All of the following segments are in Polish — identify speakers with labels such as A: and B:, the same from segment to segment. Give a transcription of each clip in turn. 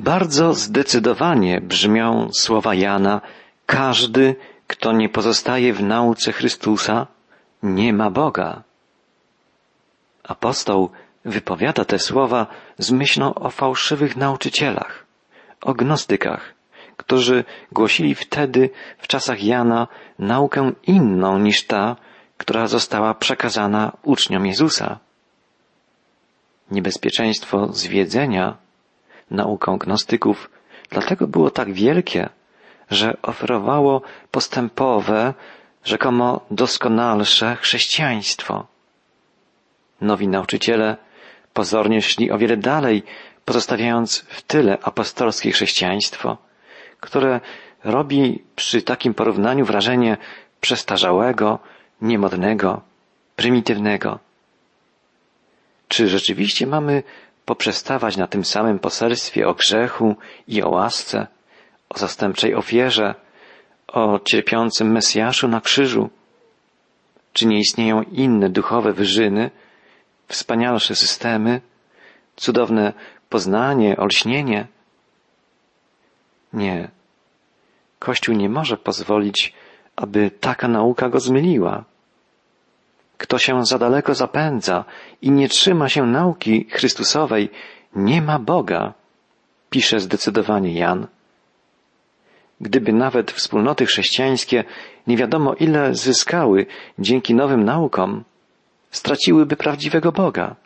A: Bardzo zdecydowanie brzmią słowa Jana, każdy, kto nie pozostaje w nauce Chrystusa, nie ma Boga. Apostoł wypowiada te słowa z myślą o fałszywych nauczycielach, o gnostykach, którzy głosili wtedy, w czasach Jana, naukę inną niż ta, która została przekazana uczniom Jezusa. Niebezpieczeństwo zwiedzenia nauką gnostyków dlatego było tak wielkie, że oferowało postępowe, rzekomo doskonalsze chrześcijaństwo. Nowi nauczyciele pozornie szli o wiele dalej, pozostawiając w tyle apostolskie chrześcijaństwo, które robi przy takim porównaniu wrażenie przestarzałego, niemodnego, prymitywnego. Czy rzeczywiście mamy poprzestawać na tym samym poselstwie o grzechu i o łasce, o zastępczej ofierze, o cierpiącym Mesjaszu na krzyżu? Czy nie istnieją inne duchowe wyżyny, wspanialsze systemy, cudowne poznanie, olśnienie? Nie. Kościół nie może pozwolić, aby taka nauka go zmyliła. Kto się za daleko zapędza i nie trzyma się nauki Chrystusowej, nie ma Boga, pisze zdecydowanie Jan. Gdyby nawet wspólnoty chrześcijańskie nie wiadomo ile zyskały dzięki nowym naukom, straciłyby prawdziwego Boga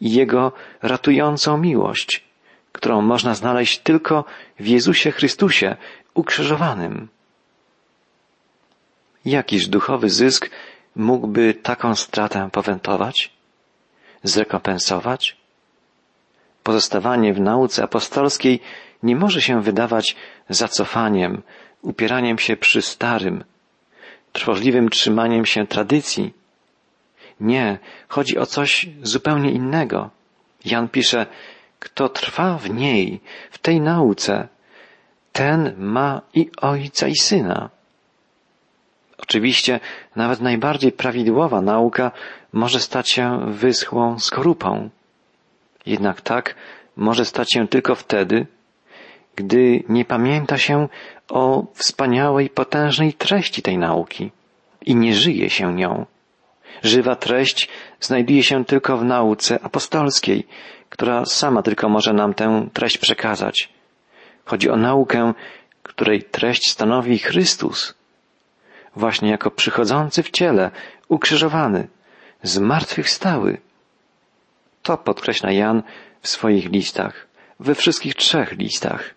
A: i Jego ratującą miłość, którą można znaleźć tylko w Jezusie Chrystusie ukrzyżowanym. Jakiż duchowy zysk mógłby taką stratę powętować? Zrekompensować? Pozostawanie w nauce apostolskiej nie może się wydawać zacofaniem, upieraniem się przy starym, trwożliwym trzymaniem się tradycji. Nie, chodzi o coś zupełnie innego. Jan pisze, kto trwa w niej, w tej nauce, ten ma i ojca i syna. Oczywiście nawet najbardziej prawidłowa nauka może stać się wyschłą skorupą. Jednak tak może stać się tylko wtedy, gdy nie pamięta się o wspaniałej, potężnej treści tej nauki i nie żyje się nią. Żywa treść znajduje się tylko w nauce apostolskiej, która sama tylko może nam tę treść przekazać. Chodzi o naukę, której treść stanowi Chrystus, właśnie jako przychodzący w ciele, ukrzyżowany, zmartwychwstały. To podkreśla Jan w swoich listach, we wszystkich trzech listach.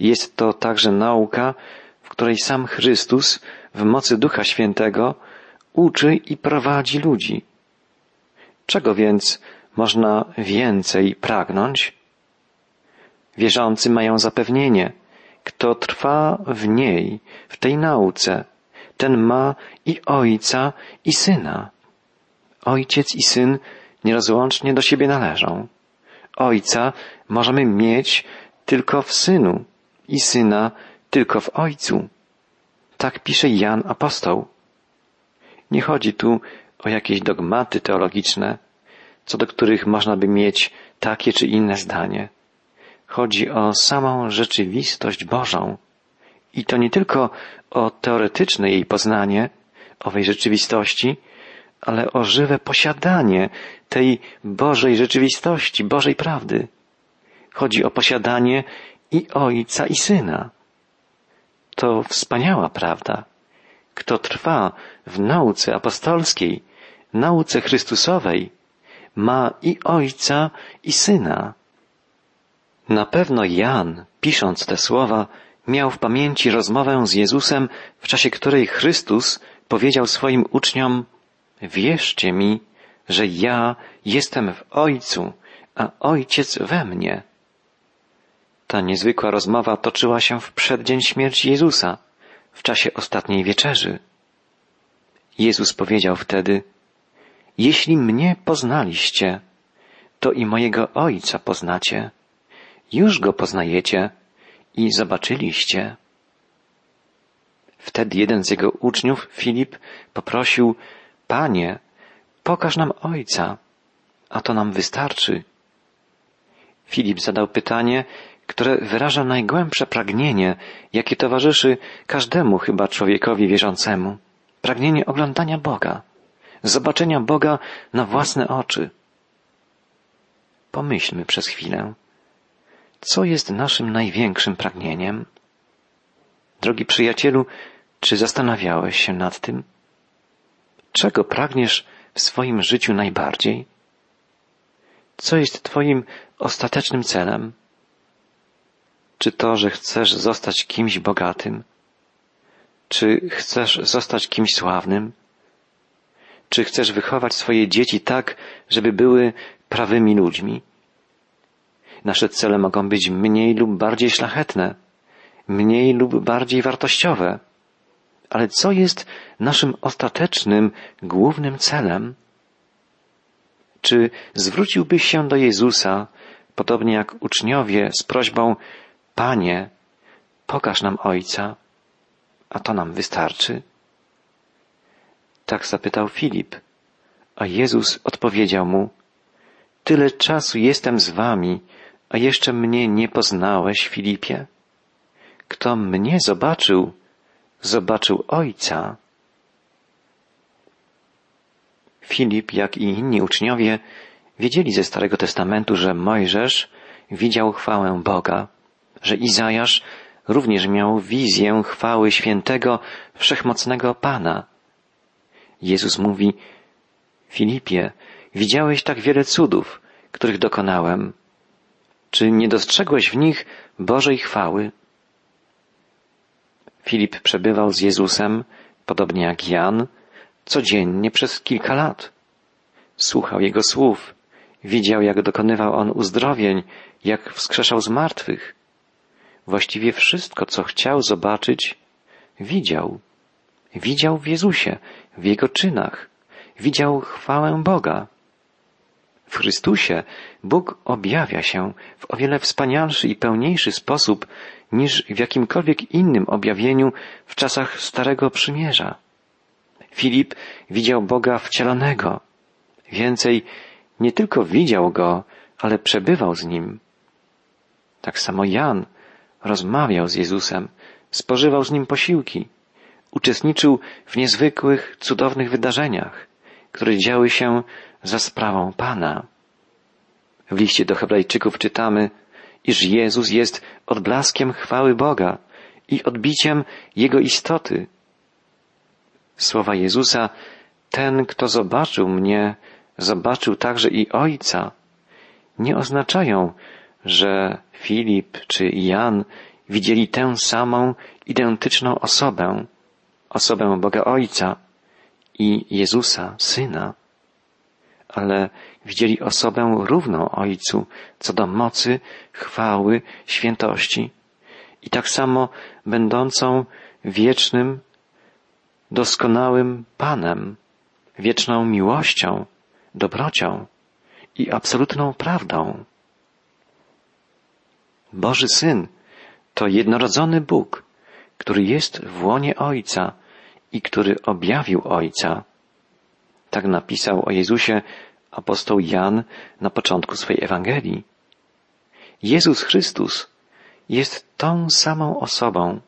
A: Jest to także nauka, w której sam Chrystus w mocy Ducha Świętego uczy i prowadzi ludzi. Czego więc można więcej pragnąć? Wierzący mają zapewnienie, kto trwa w niej, w tej nauce, ten ma i ojca, i syna. Ojciec i syn nierozłącznie do siebie należą. Ojca możemy mieć tylko w synu i syna tylko w ojcu. Tak pisze Jan apostoł. Nie chodzi tu o jakieś dogmaty teologiczne, co do których można by mieć takie czy inne zdanie. Chodzi o samą rzeczywistość Bożą. I to nie tylko o teoretyczne jej poznanie owej rzeczywistości, ale o żywe posiadanie tej Bożej rzeczywistości, Bożej prawdy. Chodzi o posiadanie i Ojca, i Syna. To wspaniała prawda. Kto trwa w nauce apostolskiej, nauce Chrystusowej, ma i Ojca, i Syna. Na pewno Jan, pisząc te słowa, miał w pamięci rozmowę z Jezusem, w czasie której Chrystus powiedział swoim uczniom, wierzcie mi, że ja jestem w Ojcu, a Ojciec we mnie. Ta niezwykła rozmowa toczyła się w przeddzień śmierci Jezusa, w czasie ostatniej wieczerzy. Jezus powiedział wtedy, jeśli mnie poznaliście, to i mojego Ojca poznacie. Już go poznajecie i zobaczyliście. Wtedy jeden z jego uczniów, Filip, poprosił, Panie, pokaż nam Ojca, a to nam wystarczy. Filip zadał pytanie, które wyraża najgłębsze pragnienie, jakie towarzyszy każdemu chyba człowiekowi wierzącemu. Pragnienie oglądania Boga, zobaczenia Boga na własne oczy. Pomyślmy przez chwilę, co jest naszym największym pragnieniem? Drogi przyjacielu, czy zastanawiałeś się nad tym? Czego pragniesz w swoim życiu najbardziej? Co jest Twoim ostatecznym celem? Czy to, że chcesz zostać kimś bogatym? Czy chcesz zostać kimś sławnym? Czy chcesz wychować swoje dzieci tak, żeby były prawymi ludźmi? Nasze cele mogą być mniej lub bardziej szlachetne, mniej lub bardziej wartościowe. Ale co jest naszym ostatecznym, głównym celem? Czy zwróciłbyś się do Jezusa, podobnie jak uczniowie, z prośbą Panie, pokaż nam Ojca, a to nam wystarczy? Tak zapytał Filip, a Jezus odpowiedział mu, Tyle czasu jestem z wami, a jeszcze mnie nie poznałeś, Filipie? Kto mnie zobaczył, zobaczył Ojca. Filip, jak i inni uczniowie, wiedzieli ze Starego Testamentu, że Mojżesz widział chwałę Boga, że Izajasz również miał wizję chwały świętego, wszechmocnego Pana. Jezus mówi, Filipie, widziałeś tak wiele cudów, których dokonałem. Czy nie dostrzegłeś w nich Bożej chwały? Filip przebywał z Jezusem, podobnie jak Jan, codziennie przez kilka lat. Słuchał Jego słów, widział, jak dokonywał On uzdrowień, jak wskrzeszał z martwych. Właściwie wszystko, co chciał zobaczyć, widział. Widział w Jezusie, w Jego czynach. Widział chwałę Boga. W Chrystusie Bóg objawia się w o wiele wspanialszy i pełniejszy sposób niż w jakimkolwiek innym objawieniu w czasach Starego Przymierza. Filip widział Boga wcielonego. Więcej, nie tylko widział Go, ale przebywał z Nim. Tak samo Jan rozmawiał z Jezusem, spożywał z Nim posiłki, uczestniczył w niezwykłych, cudownych wydarzeniach, które działy się za sprawą Pana. W liście do Hebrajczyków czytamy, iż Jezus jest odblaskiem chwały Boga i odbiciem Jego istoty. Słowa Jezusa, ten, kto zobaczył mnie, zobaczył także i Ojca, nie oznaczają, że Filip czy Jan widzieli tę samą, identyczną osobę, osobę Boga Ojca i Jezusa, Syna ale widzieli osobę równą Ojcu co do mocy, chwały, świętości i tak samo będącą wiecznym, doskonałym Panem, wieczną miłością, dobrocią i absolutną prawdą. Boży Syn to jednorodzony Bóg, który jest w łonie Ojca i który objawił Ojca tak napisał o Jezusie apostoł Jan na początku swojej Ewangelii. Jezus Chrystus jest tą samą osobą,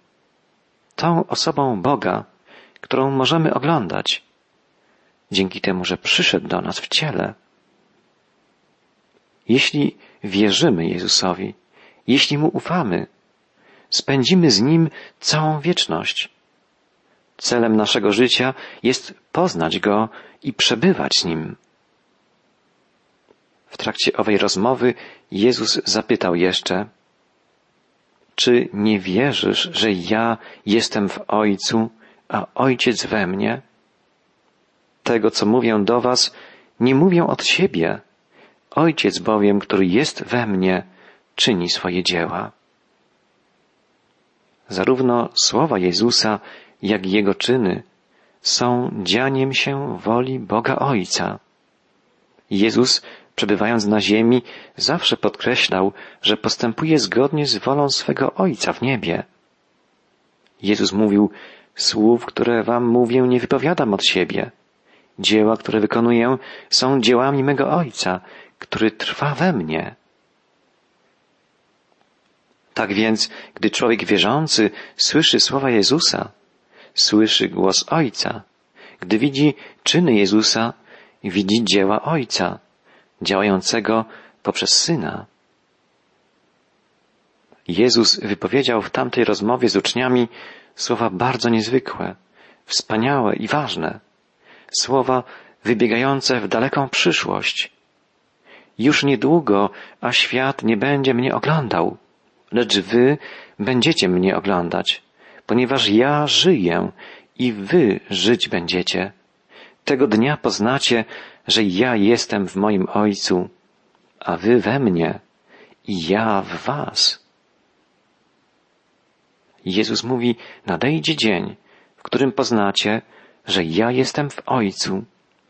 A: tą osobą Boga, którą możemy oglądać, dzięki temu, że przyszedł do nas w ciele. Jeśli wierzymy Jezusowi, jeśli Mu ufamy, spędzimy z Nim całą wieczność. Celem naszego życia jest poznać Go i przebywać Nim. W trakcie owej rozmowy Jezus zapytał jeszcze, czy nie wierzysz, że ja jestem w Ojcu, a Ojciec we mnie? Tego, co mówię do Was, nie mówię od siebie. Ojciec bowiem, który jest we mnie, czyni swoje dzieła. Zarówno słowa Jezusa, jak i Jego czyny są dzianiem się woli Boga Ojca. Jezus, przebywając na ziemi, zawsze podkreślał, że postępuje zgodnie z wolą swego Ojca w niebie. Jezus mówił, słów, które wam mówię, nie wypowiadam od siebie. Dzieła, które wykonuję, są dziełami mego Ojca, który trwa we mnie. Tak więc, gdy człowiek wierzący słyszy słowa Jezusa, słyszy głos Ojca, gdy widzi czyny Jezusa, widzi dzieła Ojca, działającego poprzez Syna. Jezus wypowiedział w tamtej rozmowie z uczniami słowa bardzo niezwykłe, wspaniałe i ważne. Słowa wybiegające w daleką przyszłość. Już niedługo, a świat nie będzie mnie oglądał, lecz wy będziecie mnie oglądać, ponieważ ja żyję i wy żyć będziecie. Tego dnia poznacie, że ja jestem w moim Ojcu, a wy we mnie i ja w was. Jezus mówi, nadejdzie dzień, w którym poznacie, że ja jestem w Ojcu,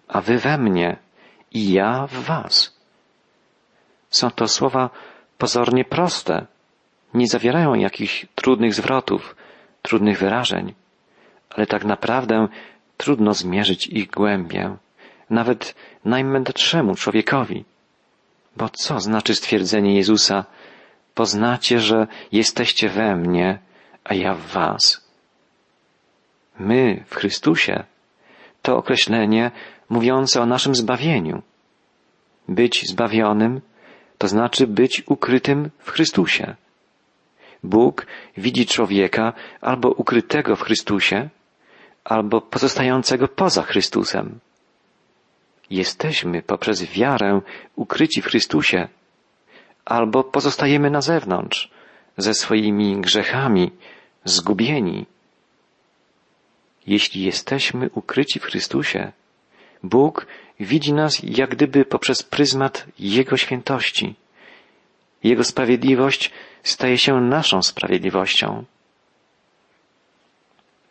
A: a wy we mnie i ja w was. Są to słowa pozornie proste, nie zawierają jakichś trudnych zwrotów, trudnych wyrażeń, ale tak naprawdę trudno zmierzyć ich głębię, nawet najmędrszemu człowiekowi. Bo co znaczy stwierdzenie Jezusa, poznacie, że jesteście we mnie, a ja w was? My w Chrystusie to określenie mówiące o naszym zbawieniu. Być zbawionym to znaczy być ukrytym w Chrystusie. Bóg widzi człowieka albo ukrytego w Chrystusie, albo pozostającego poza Chrystusem. Jesteśmy poprzez wiarę ukryci w Chrystusie, albo pozostajemy na zewnątrz, ze swoimi grzechami, zgubieni. Jeśli jesteśmy ukryci w Chrystusie, Bóg widzi nas jak gdyby poprzez pryzmat Jego świętości. Jego sprawiedliwość staje się naszą sprawiedliwością.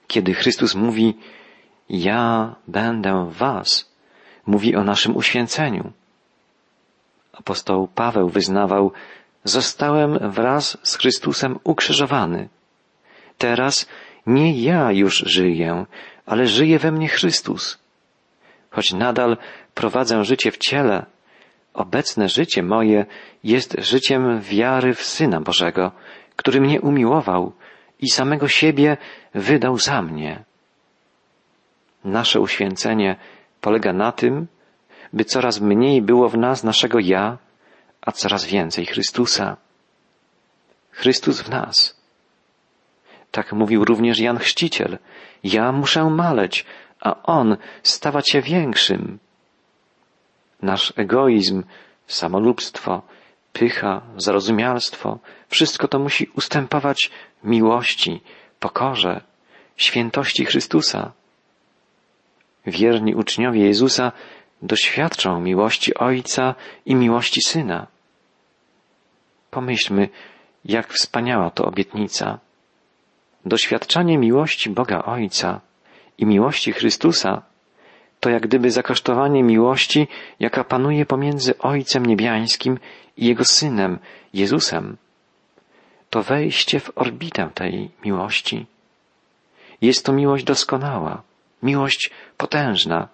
A: Kiedy Chrystus mówi, ja będę was, mówi o naszym uświęceniu. Apostoł Paweł wyznawał, zostałem wraz z Chrystusem ukrzyżowany. Teraz nie ja już żyję, ale żyje we mnie Chrystus. Choć nadal prowadzę życie w ciele, obecne życie moje jest życiem wiary w Syna Bożego, który mnie umiłował i samego siebie wydał za mnie. Nasze uświęcenie polega na tym, by coraz mniej było w nas naszego ja, a coraz więcej Chrystusa. Chrystus w nas. Tak mówił również Jan Chrzciciel. Ja muszę maleć, a On stawać się większym. Nasz egoizm, samolubstwo, pycha, zarozumialstwo, wszystko to musi ustępować miłości, pokorze, świętości Chrystusa. Wierni uczniowie Jezusa doświadczą miłości Ojca i miłości Syna. Pomyślmy, jak wspaniała to obietnica. Doświadczanie miłości Boga Ojca i miłości Chrystusa to jak gdyby zakosztowanie miłości, jaka panuje pomiędzy Ojcem Niebiańskim i Jego Synem, Jezusem. To wejście w orbitę tej miłości. Jest to miłość doskonała, miłość potężna.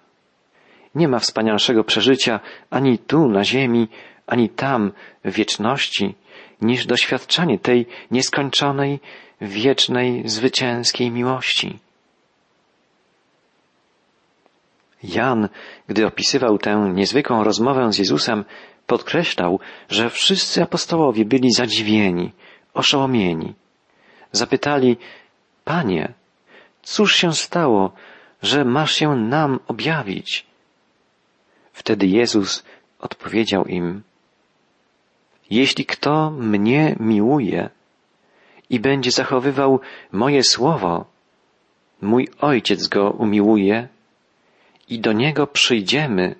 A: Nie ma wspanialszego przeżycia ani tu na ziemi, ani tam w wieczności, niż doświadczanie tej nieskończonej, wiecznej, zwycięskiej miłości. Jan, gdy opisywał tę niezwykłą rozmowę z Jezusem, podkreślał, że wszyscy apostołowie byli zadziwieni, oszołomieni. Zapytali, Panie, cóż się stało, że masz się nam objawić? Wtedy Jezus odpowiedział im, Jeśli kto mnie miłuje i będzie zachowywał moje słowo, mój Ojciec go umiłuje i do Niego przyjdziemy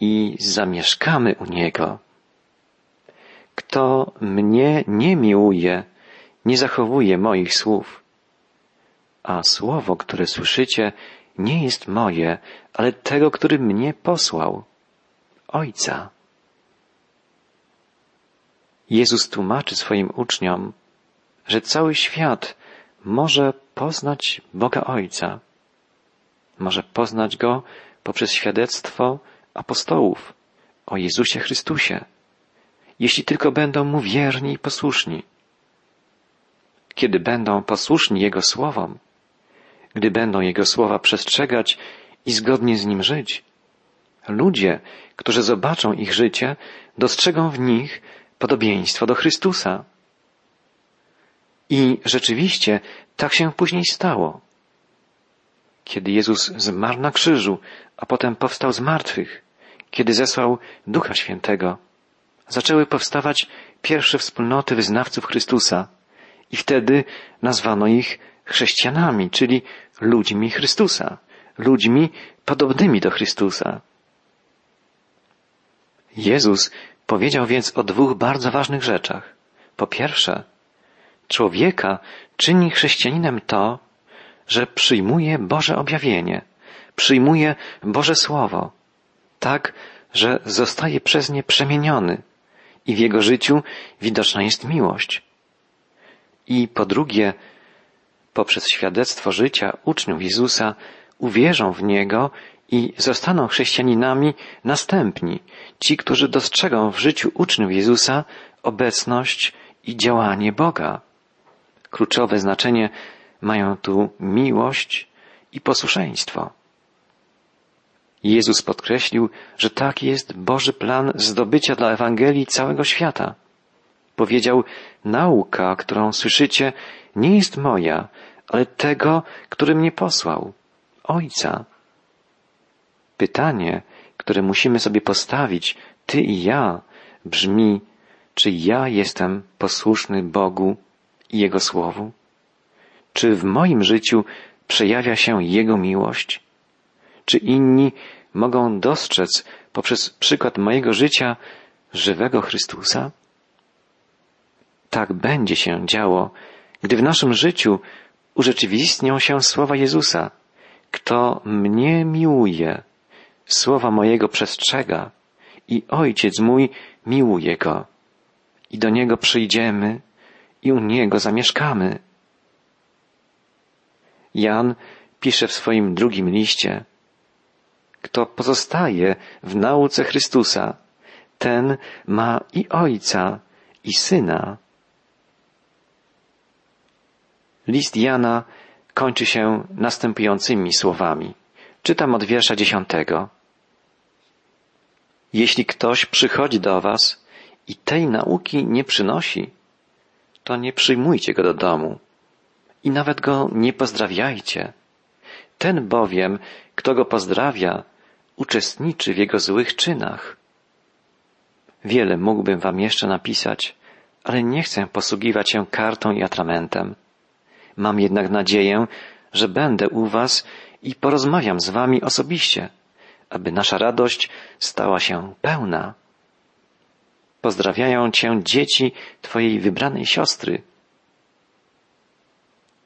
A: i zamieszkamy u Niego. Kto mnie nie miłuje, nie zachowuje moich słów. A słowo, które słyszycie, nie jest moje, ale tego, który mnie posłał, Ojca. Jezus tłumaczy swoim uczniom, że cały świat może poznać Boga Ojca może poznać Go poprzez świadectwo apostołów o Jezusie Chrystusie, jeśli tylko będą Mu wierni i posłuszni. kiedy będą posłuszni Jego słowom, gdy będą Jego słowa przestrzegać i zgodnie z Nim żyć. Ludzie, którzy zobaczą ich życie, dostrzegą w nich podobieństwo do Chrystusa. I rzeczywiście tak się później stało. Kiedy Jezus zmarł na krzyżu, a potem powstał z martwych, kiedy zesłał Ducha Świętego, zaczęły powstawać pierwsze wspólnoty wyznawców Chrystusa i wtedy nazwano ich chrześcijanami, czyli ludźmi Chrystusa, ludźmi podobnymi do Chrystusa. Jezus powiedział więc o dwóch bardzo ważnych rzeczach. Po pierwsze, człowieka czyni chrześcijaninem to, że przyjmuje Boże objawienie, przyjmuje Boże Słowo, tak, że zostaje przez nie przemieniony i w jego życiu widoczna jest miłość. I po drugie, poprzez świadectwo życia uczniów Jezusa uwierzą w Niego i zostaną chrześcijaninami następni, ci, którzy dostrzegą w życiu uczniów Jezusa obecność i działanie Boga. Kluczowe znaczenie mają tu miłość i posłuszeństwo. Jezus podkreślił, że tak jest Boży plan zdobycia dla Ewangelii całego świata. Powiedział, nauka, którą słyszycie, nie jest moja, ale tego, który mnie posłał, Ojca. Pytanie, które musimy sobie postawić, ty i ja, brzmi, czy ja jestem posłuszny Bogu i Jego Słowu? Czy w moim życiu przejawia się Jego miłość? Czy inni mogą dostrzec poprzez przykład mojego życia żywego Chrystusa? Tak będzie się działo, gdy w naszym życiu urzeczywistnią się słowa Jezusa. Kto mnie miłuje, słowa mojego przestrzega i Ojciec mój miłuje go. I do Niego przyjdziemy i u Niego zamieszkamy. Jan pisze w swoim drugim liście, kto pozostaje w nauce Chrystusa, ten ma i Ojca, i Syna. List Jana kończy się następującymi słowami. Czytam od wiersza dziesiątego. Jeśli ktoś przychodzi do was i tej nauki nie przynosi, to nie przyjmujcie go do domu i nawet go nie pozdrawiajcie. Ten bowiem, kto go pozdrawia, uczestniczy w jego złych czynach. Wiele mógłbym wam jeszcze napisać, ale nie chcę posługiwać się kartą i atramentem. Mam jednak nadzieję, że będę u was i porozmawiam z wami osobiście, aby nasza radość stała się pełna. Pozdrawiają cię dzieci twojej wybranej siostry.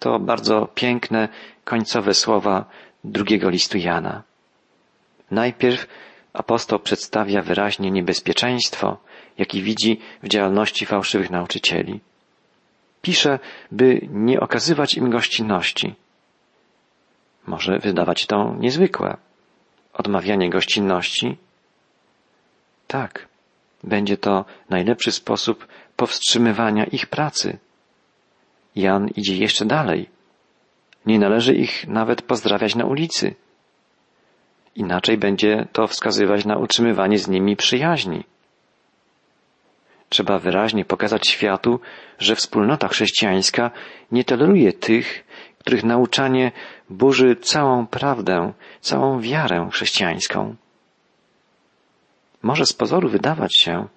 A: To bardzo piękne końcowe słowa drugiego listu Jana. Najpierw apostoł przedstawia wyraźnie niebezpieczeństwo, jaki widzi w działalności fałszywych nauczycieli. Pisze, by nie okazywać im gościnności. Może wydawać to niezwykłe. Odmawianie gościnności? Tak, będzie to najlepszy sposób powstrzymywania ich pracy. Jan idzie jeszcze dalej. Nie należy ich nawet pozdrawiać na ulicy. Inaczej będzie to wskazywać na utrzymywanie z nimi przyjaźni. Trzeba wyraźnie pokazać światu, że wspólnota chrześcijańska nie toleruje tych, których nauczanie burzy całą prawdę, całą wiarę chrześcijańską. Może z pozoru wydawać się,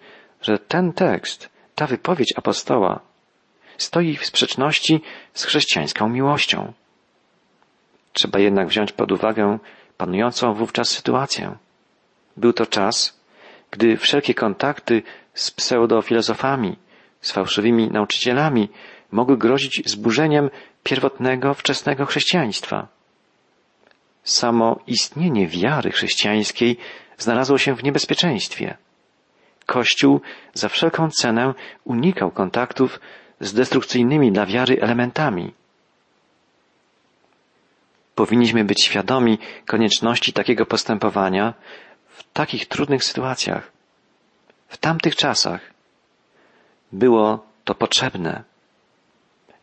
A: że ten tekst, ta wypowiedź apostoła stoi w sprzeczności z chrześcijańską miłością. Trzeba jednak wziąć pod uwagę panującą wówczas sytuację. Był to czas, gdy wszelkie kontakty z pseudofilozofami, z fałszywymi nauczycielami mogły grozić zburzeniem pierwotnego, wczesnego chrześcijaństwa. Samo istnienie wiary chrześcijańskiej znalazło się w niebezpieczeństwie. Kościół za wszelką cenę unikał kontaktów z destrukcyjnymi dla wiary elementami. Powinniśmy być świadomi konieczności takiego postępowania w takich trudnych sytuacjach. W tamtych czasach było to potrzebne.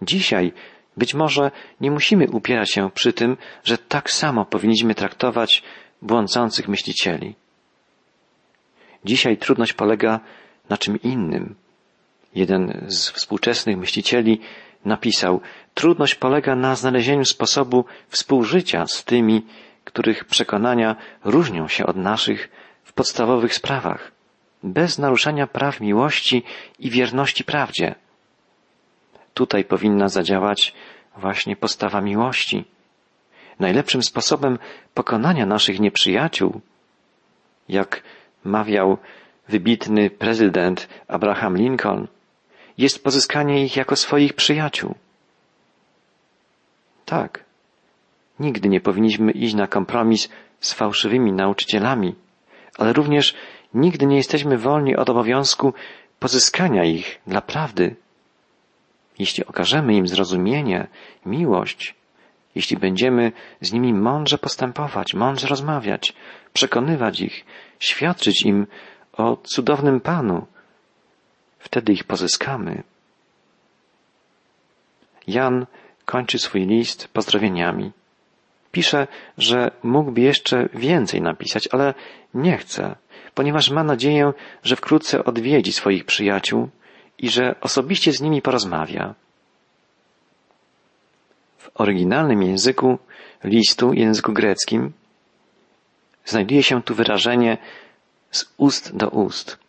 A: Dzisiaj być może nie musimy upierać się przy tym, że tak samo powinniśmy traktować błądzących myślicieli. Dzisiaj trudność polega na czym innym. Jeden z współczesnych myślicieli napisał, trudność polega na znalezieniu sposobu współżycia z tymi, których przekonania różnią się od naszych w podstawowych sprawach, bez naruszania praw miłości i wierności prawdzie. Tutaj powinna zadziałać właśnie postawa miłości. Najlepszym sposobem pokonania naszych nieprzyjaciół, jak mawiał wybitny prezydent Abraham Lincoln, jest pozyskanie ich jako swoich przyjaciół. Tak. Nigdy nie powinniśmy iść na kompromis z fałszywymi nauczycielami, ale również nigdy nie jesteśmy wolni od obowiązku pozyskania ich dla prawdy. Jeśli okażemy im zrozumienie, miłość, jeśli będziemy z nimi mądrze postępować, mądrze rozmawiać, przekonywać ich, świadczyć im o cudownym Panu, wtedy ich pozyskamy. Jan kończy swój list pozdrowieniami. Pisze, że mógłby jeszcze więcej napisać, ale nie chce, ponieważ ma nadzieję, że wkrótce odwiedzi swoich przyjaciół i że osobiście z nimi porozmawia. W oryginalnym języku listu, języku greckim, znajduje się tu wyrażenie z ust do ust.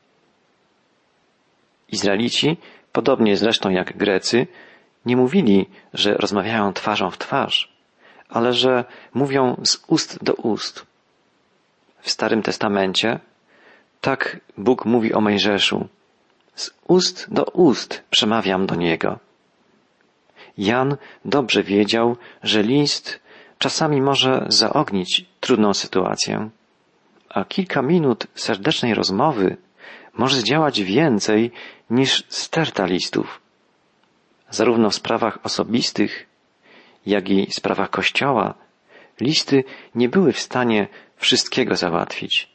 A: Izraelici, podobnie zresztą jak Grecy, nie mówili, że rozmawiają twarzą w twarz, ale że mówią z ust do ust. W Starym Testamencie tak Bóg mówi o Mojżeszu. Z ust do ust przemawiam do niego. Jan dobrze wiedział, że list czasami może zaognić trudną sytuację, a kilka minut serdecznej rozmowy może zdziałać więcej niż sterta listów. Zarówno w sprawach osobistych, jak i w sprawach Kościoła, listy nie były w stanie wszystkiego załatwić,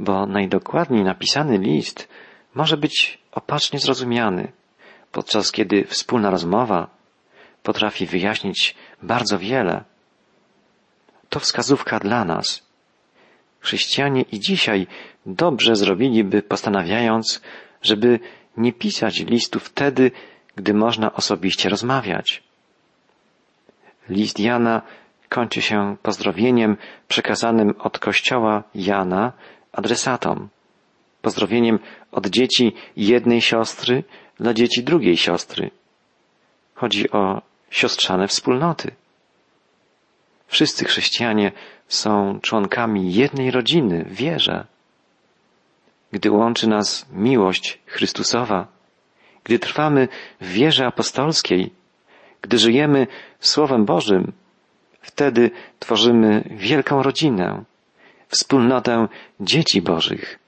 A: bo najdokładniej napisany list może być opacznie zrozumiany, podczas kiedy wspólna rozmowa potrafi wyjaśnić bardzo wiele. To wskazówka dla nas. Chrześcijanie i dzisiaj dobrze zrobiliby postanawiając, żeby nie pisać listu wtedy, gdy można osobiście rozmawiać. List Jana kończy się pozdrowieniem przekazanym od kościoła Jana adresatom. Pozdrowieniem od dzieci jednej siostry dla dzieci drugiej siostry. Chodzi o siostrzane wspólnoty. Wszyscy chrześcijanie są członkami jednej rodziny wierze. Gdy łączy nas miłość Chrystusowa, gdy trwamy w wierze apostolskiej, gdy żyjemy Słowem Bożym, wtedy tworzymy wielką rodzinę, wspólnotę dzieci Bożych.